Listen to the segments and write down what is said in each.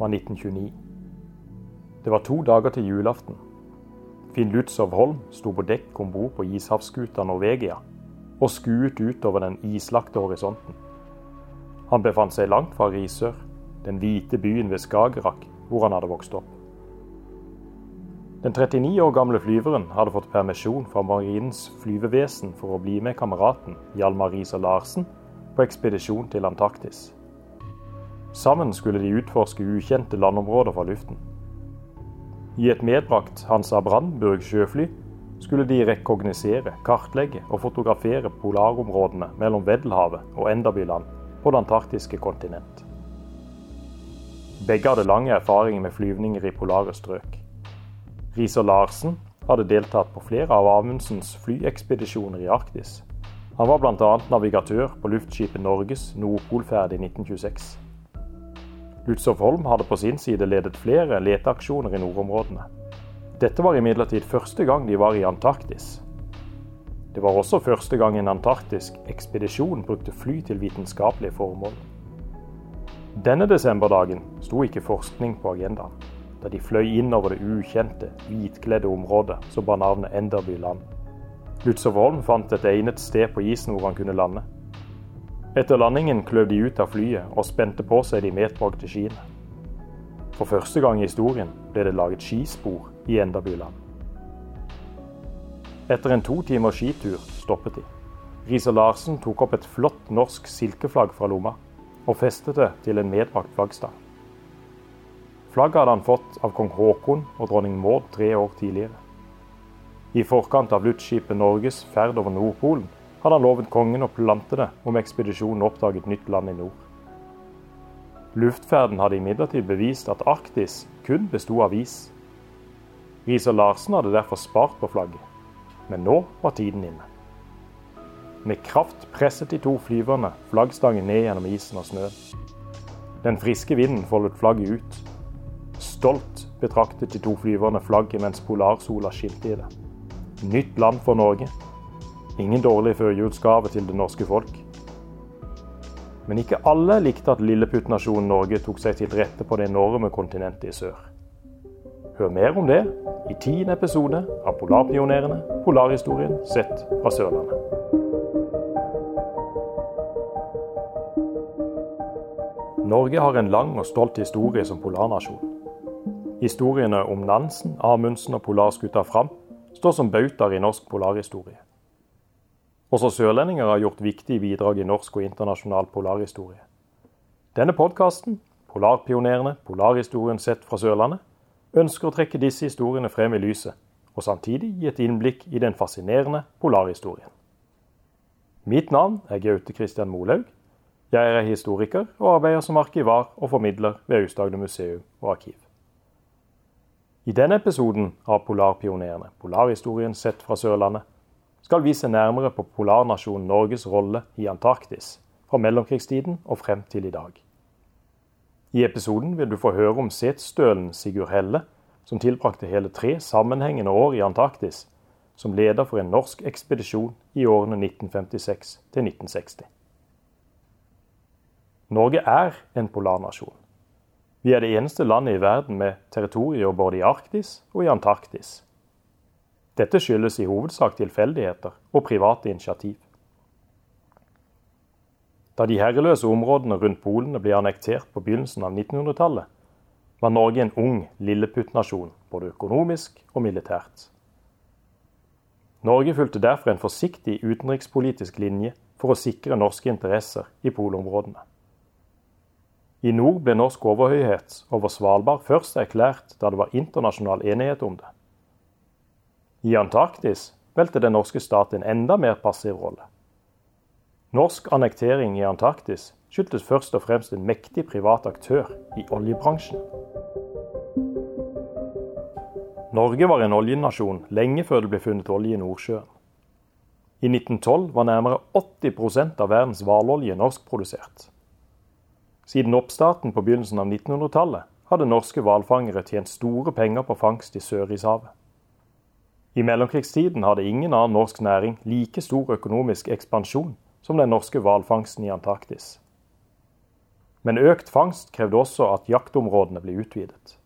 var 1929. Det var to dager til julaften. Finn Lutzow Holm sto på dekk om bord på ishavsskuta Norvegia og skuet utover den islagte horisonten. Han befant seg langt fra Risør, den hvite byen ved Skagerrak, hvor han hadde vokst opp. Den 39 år gamle flyveren hadde fått permisjon fra Marinens flyvevesen for å bli med kameraten Hjalmar Riiser Larsen på ekspedisjon til Antarktis. Sammen skulle de utforske ukjente landområder fra luften. I et medbrakt Hansa Brandenburg sjøfly skulle de rekognosere, kartlegge og fotografere polarområdene mellom Weddellhavet og Enderbyland på det antarktiske kontinent. Begge hadde lang erfaring med flyvninger i polare strøk. Riiser Larsen hadde deltatt på flere av Amundsens flyekspedisjoner i Arktis. Han var bl.a. navigatør på luftskipet Norges Nordpolferd i 1926. Lutzow Holm hadde på sin side ledet flere leteaksjoner i nordområdene. Dette var imidlertid første gang de var i Antarktis. Det var også første gang en antarktisk ekspedisjon brukte fly til vitenskapelige formål. Denne desemberdagen sto ikke forskning på agendaen, da de fløy inn over det ukjente, hvitkledde området som bar navnet Enderby land. Lutzow Holm fant et egnet sted på isen hvor han kunne lande. Etter landingen kløv de ut av flyet og spente på seg de medbragte skiene. For første gang i historien ble det laget skispor i Endabyland. Etter en to timers skitur stoppet de. Riise-Larsen tok opp et flott norsk silkeflagg fra lomma og festet det til en medbrakt flaggstang. Flagget hadde han fått av kong Haakon og dronning Maud tre år tidligere. I forkant av luftskipet Norges ferd over Nordpolen hadde han lovet kongen å plante det om ekspedisjonen oppdaget nytt land i nord. Luftferden hadde imidlertid bevist at Arktis kun besto av is. Riiser Larsen hadde derfor spart på flagget, men nå var tiden inne. Med kraft presset de to flyverne flaggstangen ned gjennom isen og snøen. Den friske vinden foldet flagget ut. Stolt betraktet de to flyverne flagget mens polarsola skilte i det. Nytt land for Norge, Ingen dårlig førjulsgave til det norske folk. Men ikke alle likte at lilleputtnasjonen Norge tok seg til rette på det enorme kontinentet i sør. Hør mer om det i tiende episode av Polarpionerene polarhistorien sett fra Sørlandet. Norge har en lang og stolt historie som polarnasjon. Historiene om Nansen, Amundsen og polarskuta Fram står som bautaer i norsk polarhistorie. Også sørlendinger har gjort viktige bidrag i norsk og internasjonal polarhistorie. Denne podkasten, Polarpionerene, polarhistorien sett fra Sørlandet, ønsker å trekke disse historiene frem i lyset, og samtidig gi et innblikk i den fascinerende polarhistorien. Mitt navn er Gaute Christian Molhaug. Jeg er historiker og arbeider som arkivar og formidler ved Aust-Agder museum og arkiv. I denne episoden av Polarpionerene, polarhistorien sett fra Sørlandet, skal vi se nærmere på polarnasjonen Norges rolle i Antarktis fra mellomkrigstiden og frem til i dag. I episoden vil du få høre om setstølen Sigurd Helle, som tilbrakte hele tre sammenhengende år i Antarktis som leder for en norsk ekspedisjon i årene 1956 til 1960. Norge er en polarnasjon. Vi er det eneste landet i verden med territorier både i Arktis og i Antarktis. Dette skyldes i hovedsak tilfeldigheter og private initiativ. Da de herreløse områdene rundt polene ble annektert på begynnelsen av 1900-tallet, var Norge en ung lilleputtnasjon, både økonomisk og militært. Norge fulgte derfor en forsiktig utenrikspolitisk linje for å sikre norske interesser i polområdene. I nord ble norsk overhøyhet over Svalbard først erklært da det var internasjonal enighet om det. I Antarktis velte den norske stat en enda mer passiv rolle. Norsk annektering i Antarktis skyldtes først og fremst en mektig privat aktør i oljebransjen. Norge var en oljenasjon lenge før det ble funnet olje i Nordsjøen. I 1912 var nærmere 80% av verdens hvalolje norskprodusert. Siden oppstarten på begynnelsen av 1900-tallet hadde norske hvalfangere tjent store penger på fangst i Sørishavet. I mellomkrigstiden hadde ingen annen norsk næring like stor økonomisk ekspansjon som den norske hvalfangsten i Antarktis. Men økt fangst krevde også at jaktområdene ble utvidet.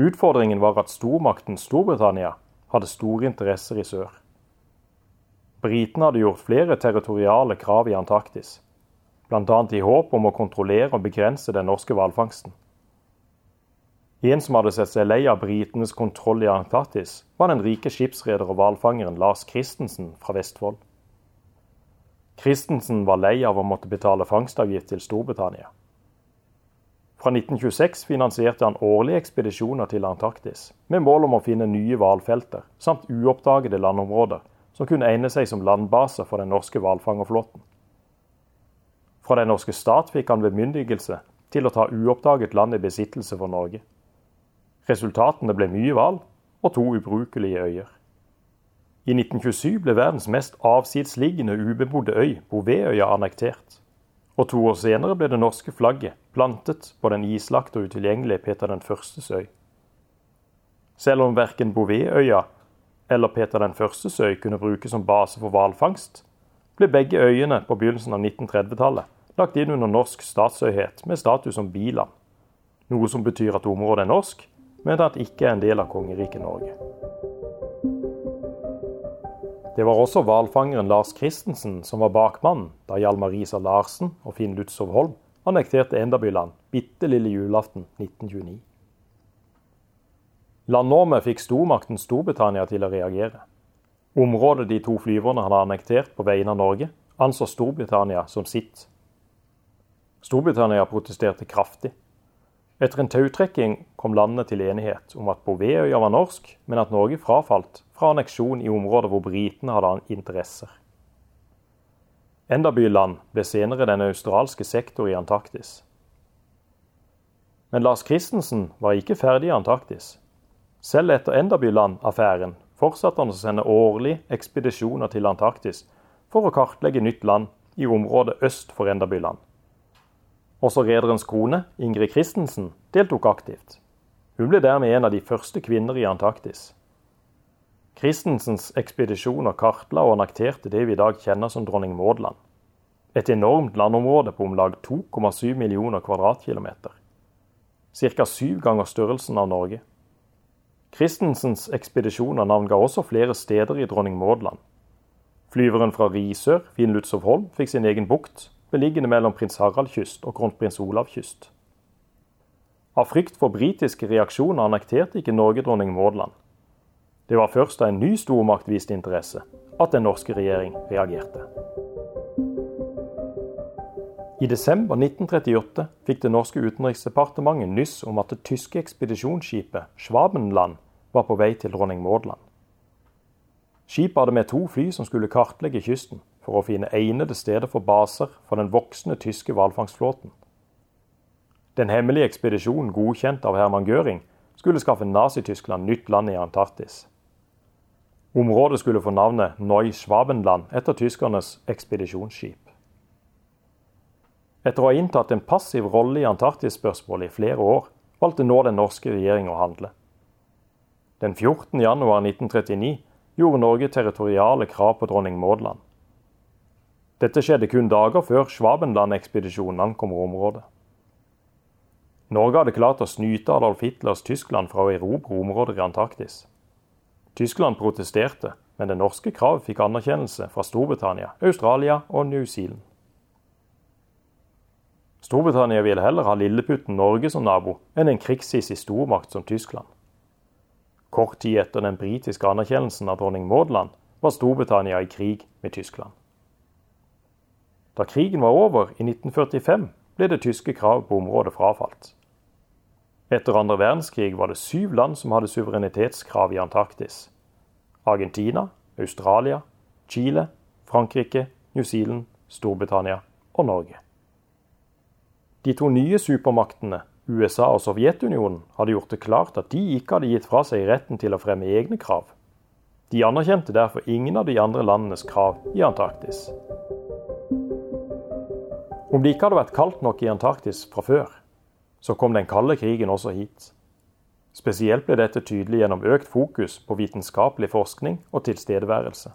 Utfordringen var at stormakten Storbritannia hadde store interesser i sør. Britene hadde gjort flere territoriale krav i Antarktis, bl.a. i håp om å kontrollere og begrense den norske hvalfangsten. En som hadde sett seg lei av britenes kontroll i Antarktis, var den rike skipsreder og hvalfangeren Lars Christensen fra Vestfold. Christensen var lei av å måtte betale fangstavgift til Storbritannia. Fra 1926 finansierte han årlige ekspedisjoner til Antarktis, med mål om å finne nye hvalfelter, samt uoppdagede landområder som kunne egne seg som landbase for den norske hvalfangerflåten. Fra den norske stat fikk han bemyndigelse til å ta uoppdaget land i besittelse for Norge. Resultatene ble mye hval og to ubrukelige øyer. I 1927 ble verdens mest avsidsliggende ubebodde øy, Bouvetøya, annektert. Og to år senere ble det norske flagget plantet på den islagte og utilgjengelige Peter den Førstes øy. Selv om verken Bouvetøya eller Peter den Førstes øy kunne brukes som base for hvalfangst, ble begge øyene på begynnelsen av 1930-tallet lagt inn under norsk statsøyhet med status som biland, noe som betyr at området er norsk, men at ikke er en del av kongeriket Norge. Det var også hvalfangeren Lars Christensen som var bakmannen da Hjalmar Risa Larsen og Finn Lutzow Holm annekterte Endabyland bitte lille julaften 1929. Landnåmet fikk stormakten Storbritannia til å reagere. Området de to flyverne hadde annektert på vegne av Norge, anså Storbritannia som sitt. Storbritannia protesterte kraftig. Etter en tautrekking kom landene til enighet om at Bouvetøya var norsk, men at Norge frafalt fra anneksjon i områder hvor britene hadde interesser. Endabyland ble senere den australske sektor i Antarktis. Men Lars Christensen var ikke ferdig i Antarktis. Selv etter Endabyland-affæren fortsatte han å sende årlig ekspedisjoner til Antarktis for å kartlegge nytt land i området øst for Endabyland. Også rederens kone, Ingrid Christensen, deltok aktivt. Hun ble dermed en av de første kvinner i Antarktis. Christensens ekspedisjoner kartla og annekterte det vi i dag kjenner som Dronning Maud-land. Et enormt landområde på om lag 2,7 millioner kvadratkilometer. Ca. syv ganger størrelsen av Norge. Christensens ekspedisjoner navnga også flere steder i Dronning Maud-land. Flyveren fra Risør, Finn Lutzow Holm, fikk sin egen bukt, beliggende mellom prins Harald kyst og kronprins Olav kyst. Av frykt for britiske reaksjoner annekterte ikke Norge Dronning Maud-land. Det var først da en ny stormakt viste interesse, at den norske regjering reagerte. I desember 1938 fikk det norske utenriksdepartementet nyss om at det tyske ekspedisjonsskipet Schwabenland var på vei til Dronning Maud-land. Skipet hadde med to fly som skulle kartlegge kysten for å finne egnede steder for baser for den voksende tyske hvalfangstflåten. Den hemmelige ekspedisjonen, godkjent av Herman Göring, skulle skaffe Nazi-Tyskland nytt land i Antarktis. Området skulle få navnet Neu-Schwabenland etter tyskernes ekspedisjonsskip. Etter å ha inntatt en passiv rolle i Antarktis-spørsmålet i flere år, valgte nå den norske regjering å handle. Den 14. januar 1939 gjorde Norge territoriale krav på dronning Maud-land. Dette skjedde kun dager før Schwabenland-ekspedisjonen ankommer området. Norge hadde klart å snyte Adolf Hitlers Tyskland fra å erobre områder i Antarktis. Tyskland protesterte, men det norske kravet fikk anerkjennelse fra Storbritannia, Australia og New Zealand. Storbritannia ville heller ha lilleputten Norge som nabo enn en krigshissig stormakt som Tyskland. Kort tid etter den britiske anerkjennelsen av dronning Maud-land var Storbritannia i krig med Tyskland. Da krigen var over i 1945, ble det tyske kravet på området frafalt. Etter andre verdenskrig var det syv land som hadde suverenitetskrav i Antarktis. Argentina, Australia, Chile, Frankrike, New Zealand, Storbritannia og Norge. De to nye supermaktene, USA og Sovjetunionen, hadde gjort det klart at de ikke hadde gitt fra seg retten til å fremme egne krav. De anerkjente derfor ingen av de andre landenes krav i Antarktis. Om det ikke hadde vært kaldt nok i Antarktis fra før, så kom den kalde krigen også hit. Spesielt ble dette tydelig gjennom økt fokus på vitenskapelig forskning og tilstedeværelse.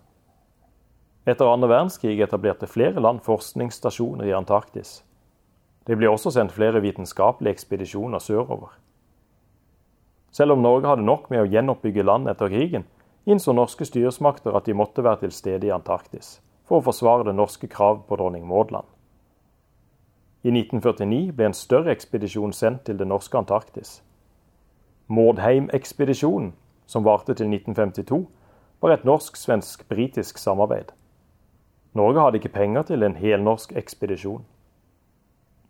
Etter andre verdenskrig etablerte flere land forskningsstasjoner i Antarktis. Det ble også sendt flere vitenskapelige ekspedisjoner sørover. Selv om Norge hadde nok med å gjenoppbygge land etter krigen, innså norske styresmakter at de måtte være til stede i Antarktis for å forsvare det norske krav på dronning Maudland. I 1949 ble en større ekspedisjon sendt til det norske Antarktis. Mårdheim-ekspedisjonen, som varte til 1952, var et norsk-svensk-britisk samarbeid. Norge hadde ikke penger til en helnorsk ekspedisjon.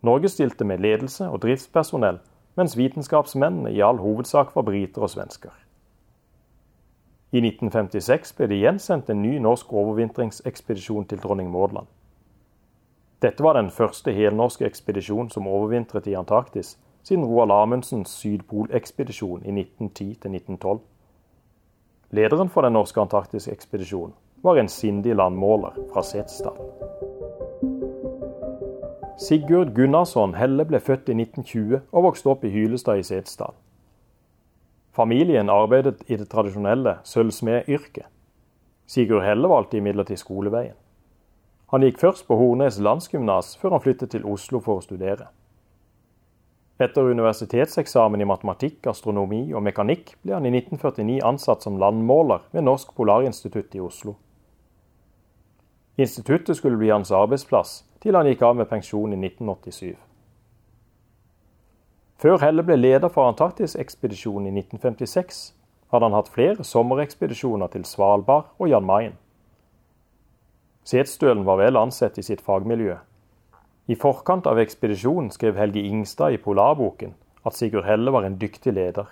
Norge stilte med ledelse og driftspersonell, mens vitenskapsmennene i all hovedsak var briter og svensker. I 1956 ble det igjen sendt en ny norsk overvintringsekspedisjon til dronning Maud Dette var den første helnorske ekspedisjon som overvintret i Antarktis siden Roald Amundsens sydpolekspedisjon i 1910-1912. Lederen for den norske Antarktisekspedisjonen var en sindig landmåler fra Setesdal. Sigurd Gunnarsson Helle ble født i 1920 og vokste opp i Hylestad i Setesdal. Familien arbeidet i det tradisjonelle sølvsmedyrket. Sigurd Helle valgte imidlertid skoleveien. Han gikk først på Hornes landsgymnas, før han flyttet til Oslo for å studere. Etter universitetseksamen i matematikk, astronomi og mekanikk ble han i 1949 ansatt som landmåler ved Norsk Polarinstitutt i Oslo. Instituttet skulle bli hans arbeidsplass til han gikk av med pensjon i 1987. Før Helle ble leder for Antarktisekspedisjonen i 1956, hadde han hatt flere sommerekspedisjoner til Svalbard og Jan Mayen. Setstølen var vel ansett i sitt fagmiljø. I forkant av ekspedisjonen skrev Helge Ingstad i Polarboken at Sigurd Helle var en dyktig leder.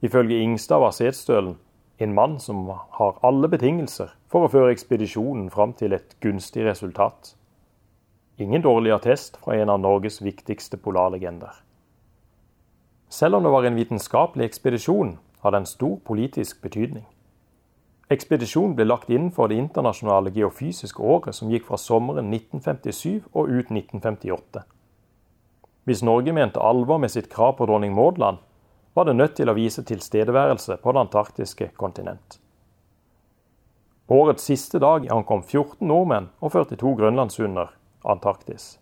Ifølge Ingstad var Setstølen en mann som har alle betingelser for å føre ekspedisjonen fram til et gunstig resultat. Ingen dårlig attest fra en av Norges viktigste polarlegender. Selv om det var en vitenskapelig ekspedisjon, hadde den stor politisk betydning. Ekspedisjonen ble lagt inn for det internasjonale geofysiske året som gikk fra sommeren 1957 og ut 1958. Hvis Norge mente alvor med sitt krav på dronning Maudland, var det nødt til å vise tilstedeværelse på det antarktiske kontinent. Årets siste dag ankom 14 nordmenn og 42 grønlandshunder Antarktis.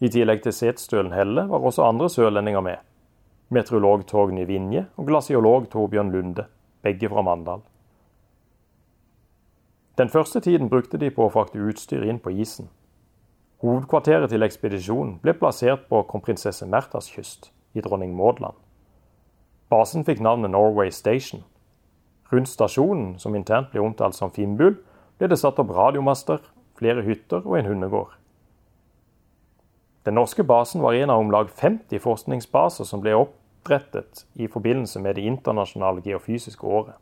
I tillegg til Setesdølen Helle var også andre sørlendinger med. Meteorolog Torgny Vinje og glasiolog Torbjørn Lunde, begge fra Mandal. Den første tiden brukte de på å frakte utstyr inn på isen. Hovedkvarteret til ekspedisjonen ble plassert på kronprinsesse Märthas kyst, i dronning Maud Basen fikk navnet Norway Station. Rundt stasjonen, som internt ble omtalt som Finnbull, ble det satt opp radiomaster, flere hytter og en hundegård. Den norske basen var en av om lag 50 forskningsbaser som ble opprettet i forbindelse med det internasjonale geofysiske året.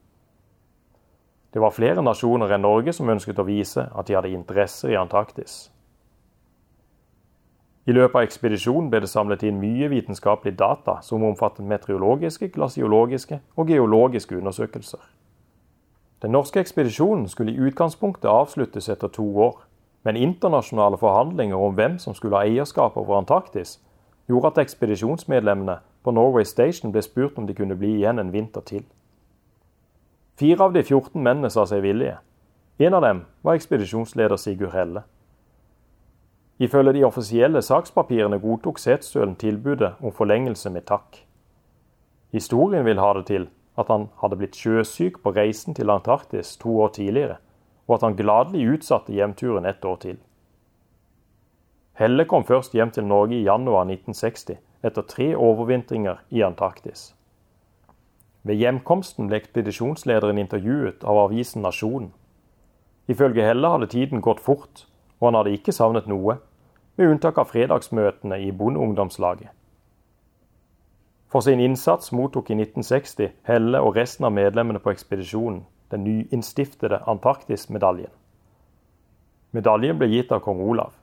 Det var flere nasjoner enn Norge som ønsket å vise at de hadde interesser i Antarktis. I løpet av ekspedisjonen ble det samlet inn mye vitenskapelig data som omfattet meteorologiske, glasiologiske og geologiske undersøkelser. Den norske ekspedisjonen skulle i utgangspunktet avsluttes etter to år, men internasjonale forhandlinger om hvem som skulle ha eierskap over Antarktis, gjorde at ekspedisjonsmedlemmene på Norway Station ble spurt om de kunne bli igjen en vinter til. Fire av de 14 mennene sa seg villige. En av dem var ekspedisjonsleder Sigurd Helle. Ifølge de offisielle sakspapirene godtok setstølen tilbudet om forlengelse med takk. Historien vil ha det til at han hadde blitt sjøsyk på reisen til Antarktis to år tidligere, og at han gladelig utsatte hjemturen ett år til. Helle kom først hjem til Norge i januar 1960, etter tre overvintringer i Antarktis. Ved hjemkomsten ble ekspedisjonslederen intervjuet av avisen Nasjonen. Ifølge Helle hadde tiden gått fort, og han hadde ikke savnet noe, med unntak av fredagsmøtene i Bondeungdomslaget. For sin innsats mottok i 1960 Helle og resten av medlemmene på ekspedisjonen den nyinnstiftede Antarktis-medaljen. Medaljen ble gitt av kong Olav.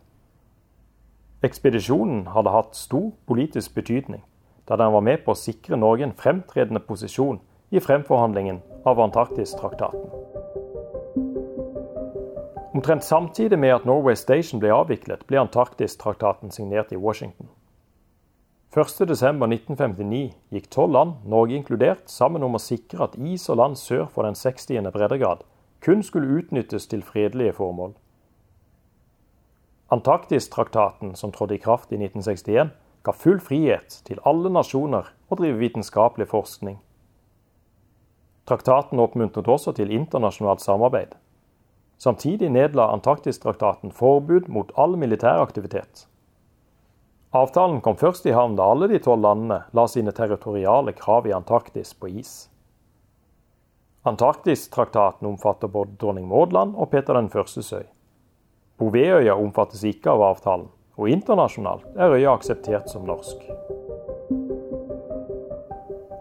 Ekspedisjonen hadde hatt stor politisk betydning, da den var med på å sikre Norge en fremtredende posisjon i fremforhandlingen av Antarktistraktaten. Omtrent samtidig med at Norway Station ble avviklet, ble Antarktistraktaten signert i Washington. 1.12.1959 gikk tolv land, Norge inkludert, sammen om å sikre at is og land sør for den 60. breddegrad kun skulle utnyttes til fredelige formål. Antarktistraktaten, som trådte i kraft i 1961, ga full frihet til alle nasjoner å drive vitenskapelig forskning. Traktaten oppmuntret også til internasjonalt samarbeid. Samtidig nedla Antarktistraktaten forbud mot all militær aktivitet. Avtalen kom først i havn da alle de tolv landene la sine territoriale krav i Antarktis på is. Antarktistraktaten omfatter både dronning Maud og Peter den førstes øy. Bouvetøya omfattes ikke av avtalen, og internasjonalt er øya akseptert som norsk.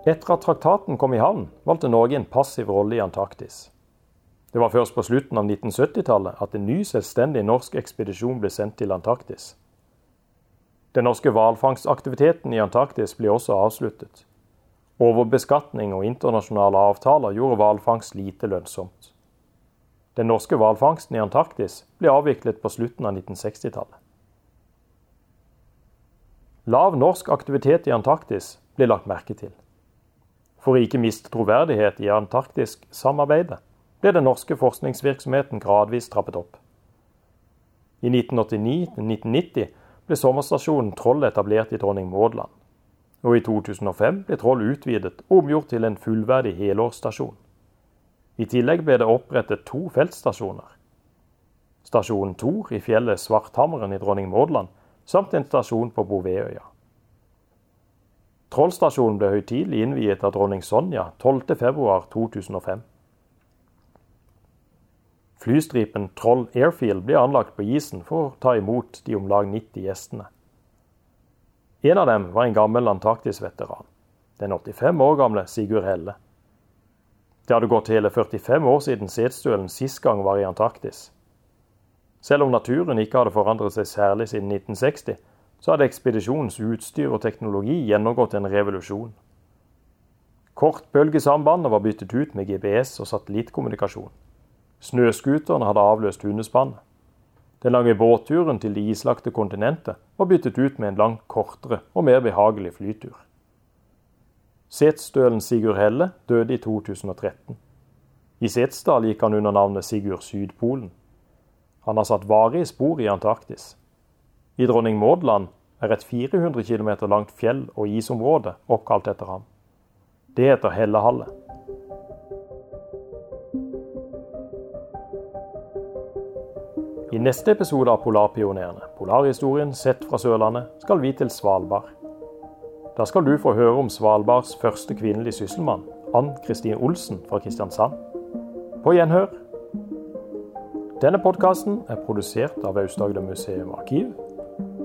Etter at traktaten kom i havn, valgte Norge en passiv rolle i Antarktis. Det var først på slutten av 1970-tallet at en ny selvstendig norsk ekspedisjon ble sendt til Antarktis. Den norske hvalfangstaktiviteten i Antarktis ble også avsluttet. Overbeskatning og internasjonale avtaler gjorde hvalfangst lite lønnsomt. Den norske hvalfangsten i Antarktis ble avviklet på slutten av 1960-tallet. Lav norsk aktivitet i Antarktis ble lagt merke til. For å ikke miste troverdighet i Antarktisk-samarbeidet ble den norske forskningsvirksomheten gradvis trappet opp. I 1989-1990 ble sommerstasjonen Troll etablert i Dronning Maud. Og i 2005 ble Troll utvidet og omgjort til en fullverdig helårsstasjon. I tillegg ble det opprettet to feltstasjoner. Stasjon Tor i fjellet Svarthammeren i Dronning Maud samt en stasjon på Bouvetøya. Trollstasjonen ble høytidelig innviet av dronning Sonja 12.2.2005. Flystripen Troll Airfield ble anlagt på isen for å ta imot de om lag 90 gjestene. En av dem var en gammel Antarktis-veteran, den 85 år gamle Sigurd Helle. Det hadde gått hele 45 år siden Setesdølen sist gang var i Antarktis. Selv om naturen ikke hadde forandret seg særlig siden 1960, så hadde ekspedisjonens utstyr og teknologi gjennomgått en revolusjon. Kortbølgesambandet var byttet ut med GPS og satellittkommunikasjon. Snøscooterne hadde avløst hundespannet. Den lange båtturen til det islagte kontinentet var byttet ut med en langt kortere og mer behagelig flytur. Setesdølen Sigurd Helle døde i 2013. I Setesdal gikk han under navnet Sigurd Sydpolen. Han har satt varige spor i Antarktis. I Dronning Maud er et 400 km langt fjell- og isområde oppkalt etter ham. Det heter Hellehallet. I neste episode av Polarpionerene, polarhistorien sett fra Sørlandet, skal vi til Svalbard. Da skal du få høre om Svalbards første kvinnelige sysselmann, Ann Kristin Olsen fra Kristiansand. På gjenhør. Denne podkasten er produsert av Aust-Agder museum arkiv.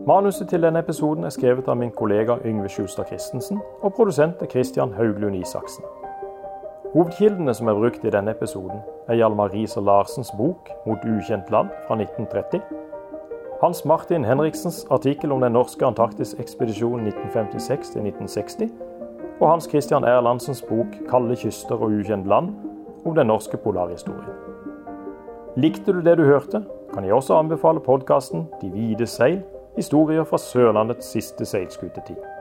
Manuset til denne episoden er skrevet av min kollega Yngve Sjustad Christensen, og produsent er Christian Hauglund Isaksen. Hovedkildene som er brukt i denne episoden, er Hjalmar Riiser Larsens bok 'Mot ukjent land' fra 1930, Hans Martin Henriksens artikkel om den norske Antarktisekspedisjonen 1956-1960, og Hans Christian Erlandsens bok 'Kalde kyster og ukjent land' om den norske polarhistorien. Likte du det du hørte, kan jeg også anbefale podkasten 'De hvite seil', historier fra Sørlandets siste seilskutetid.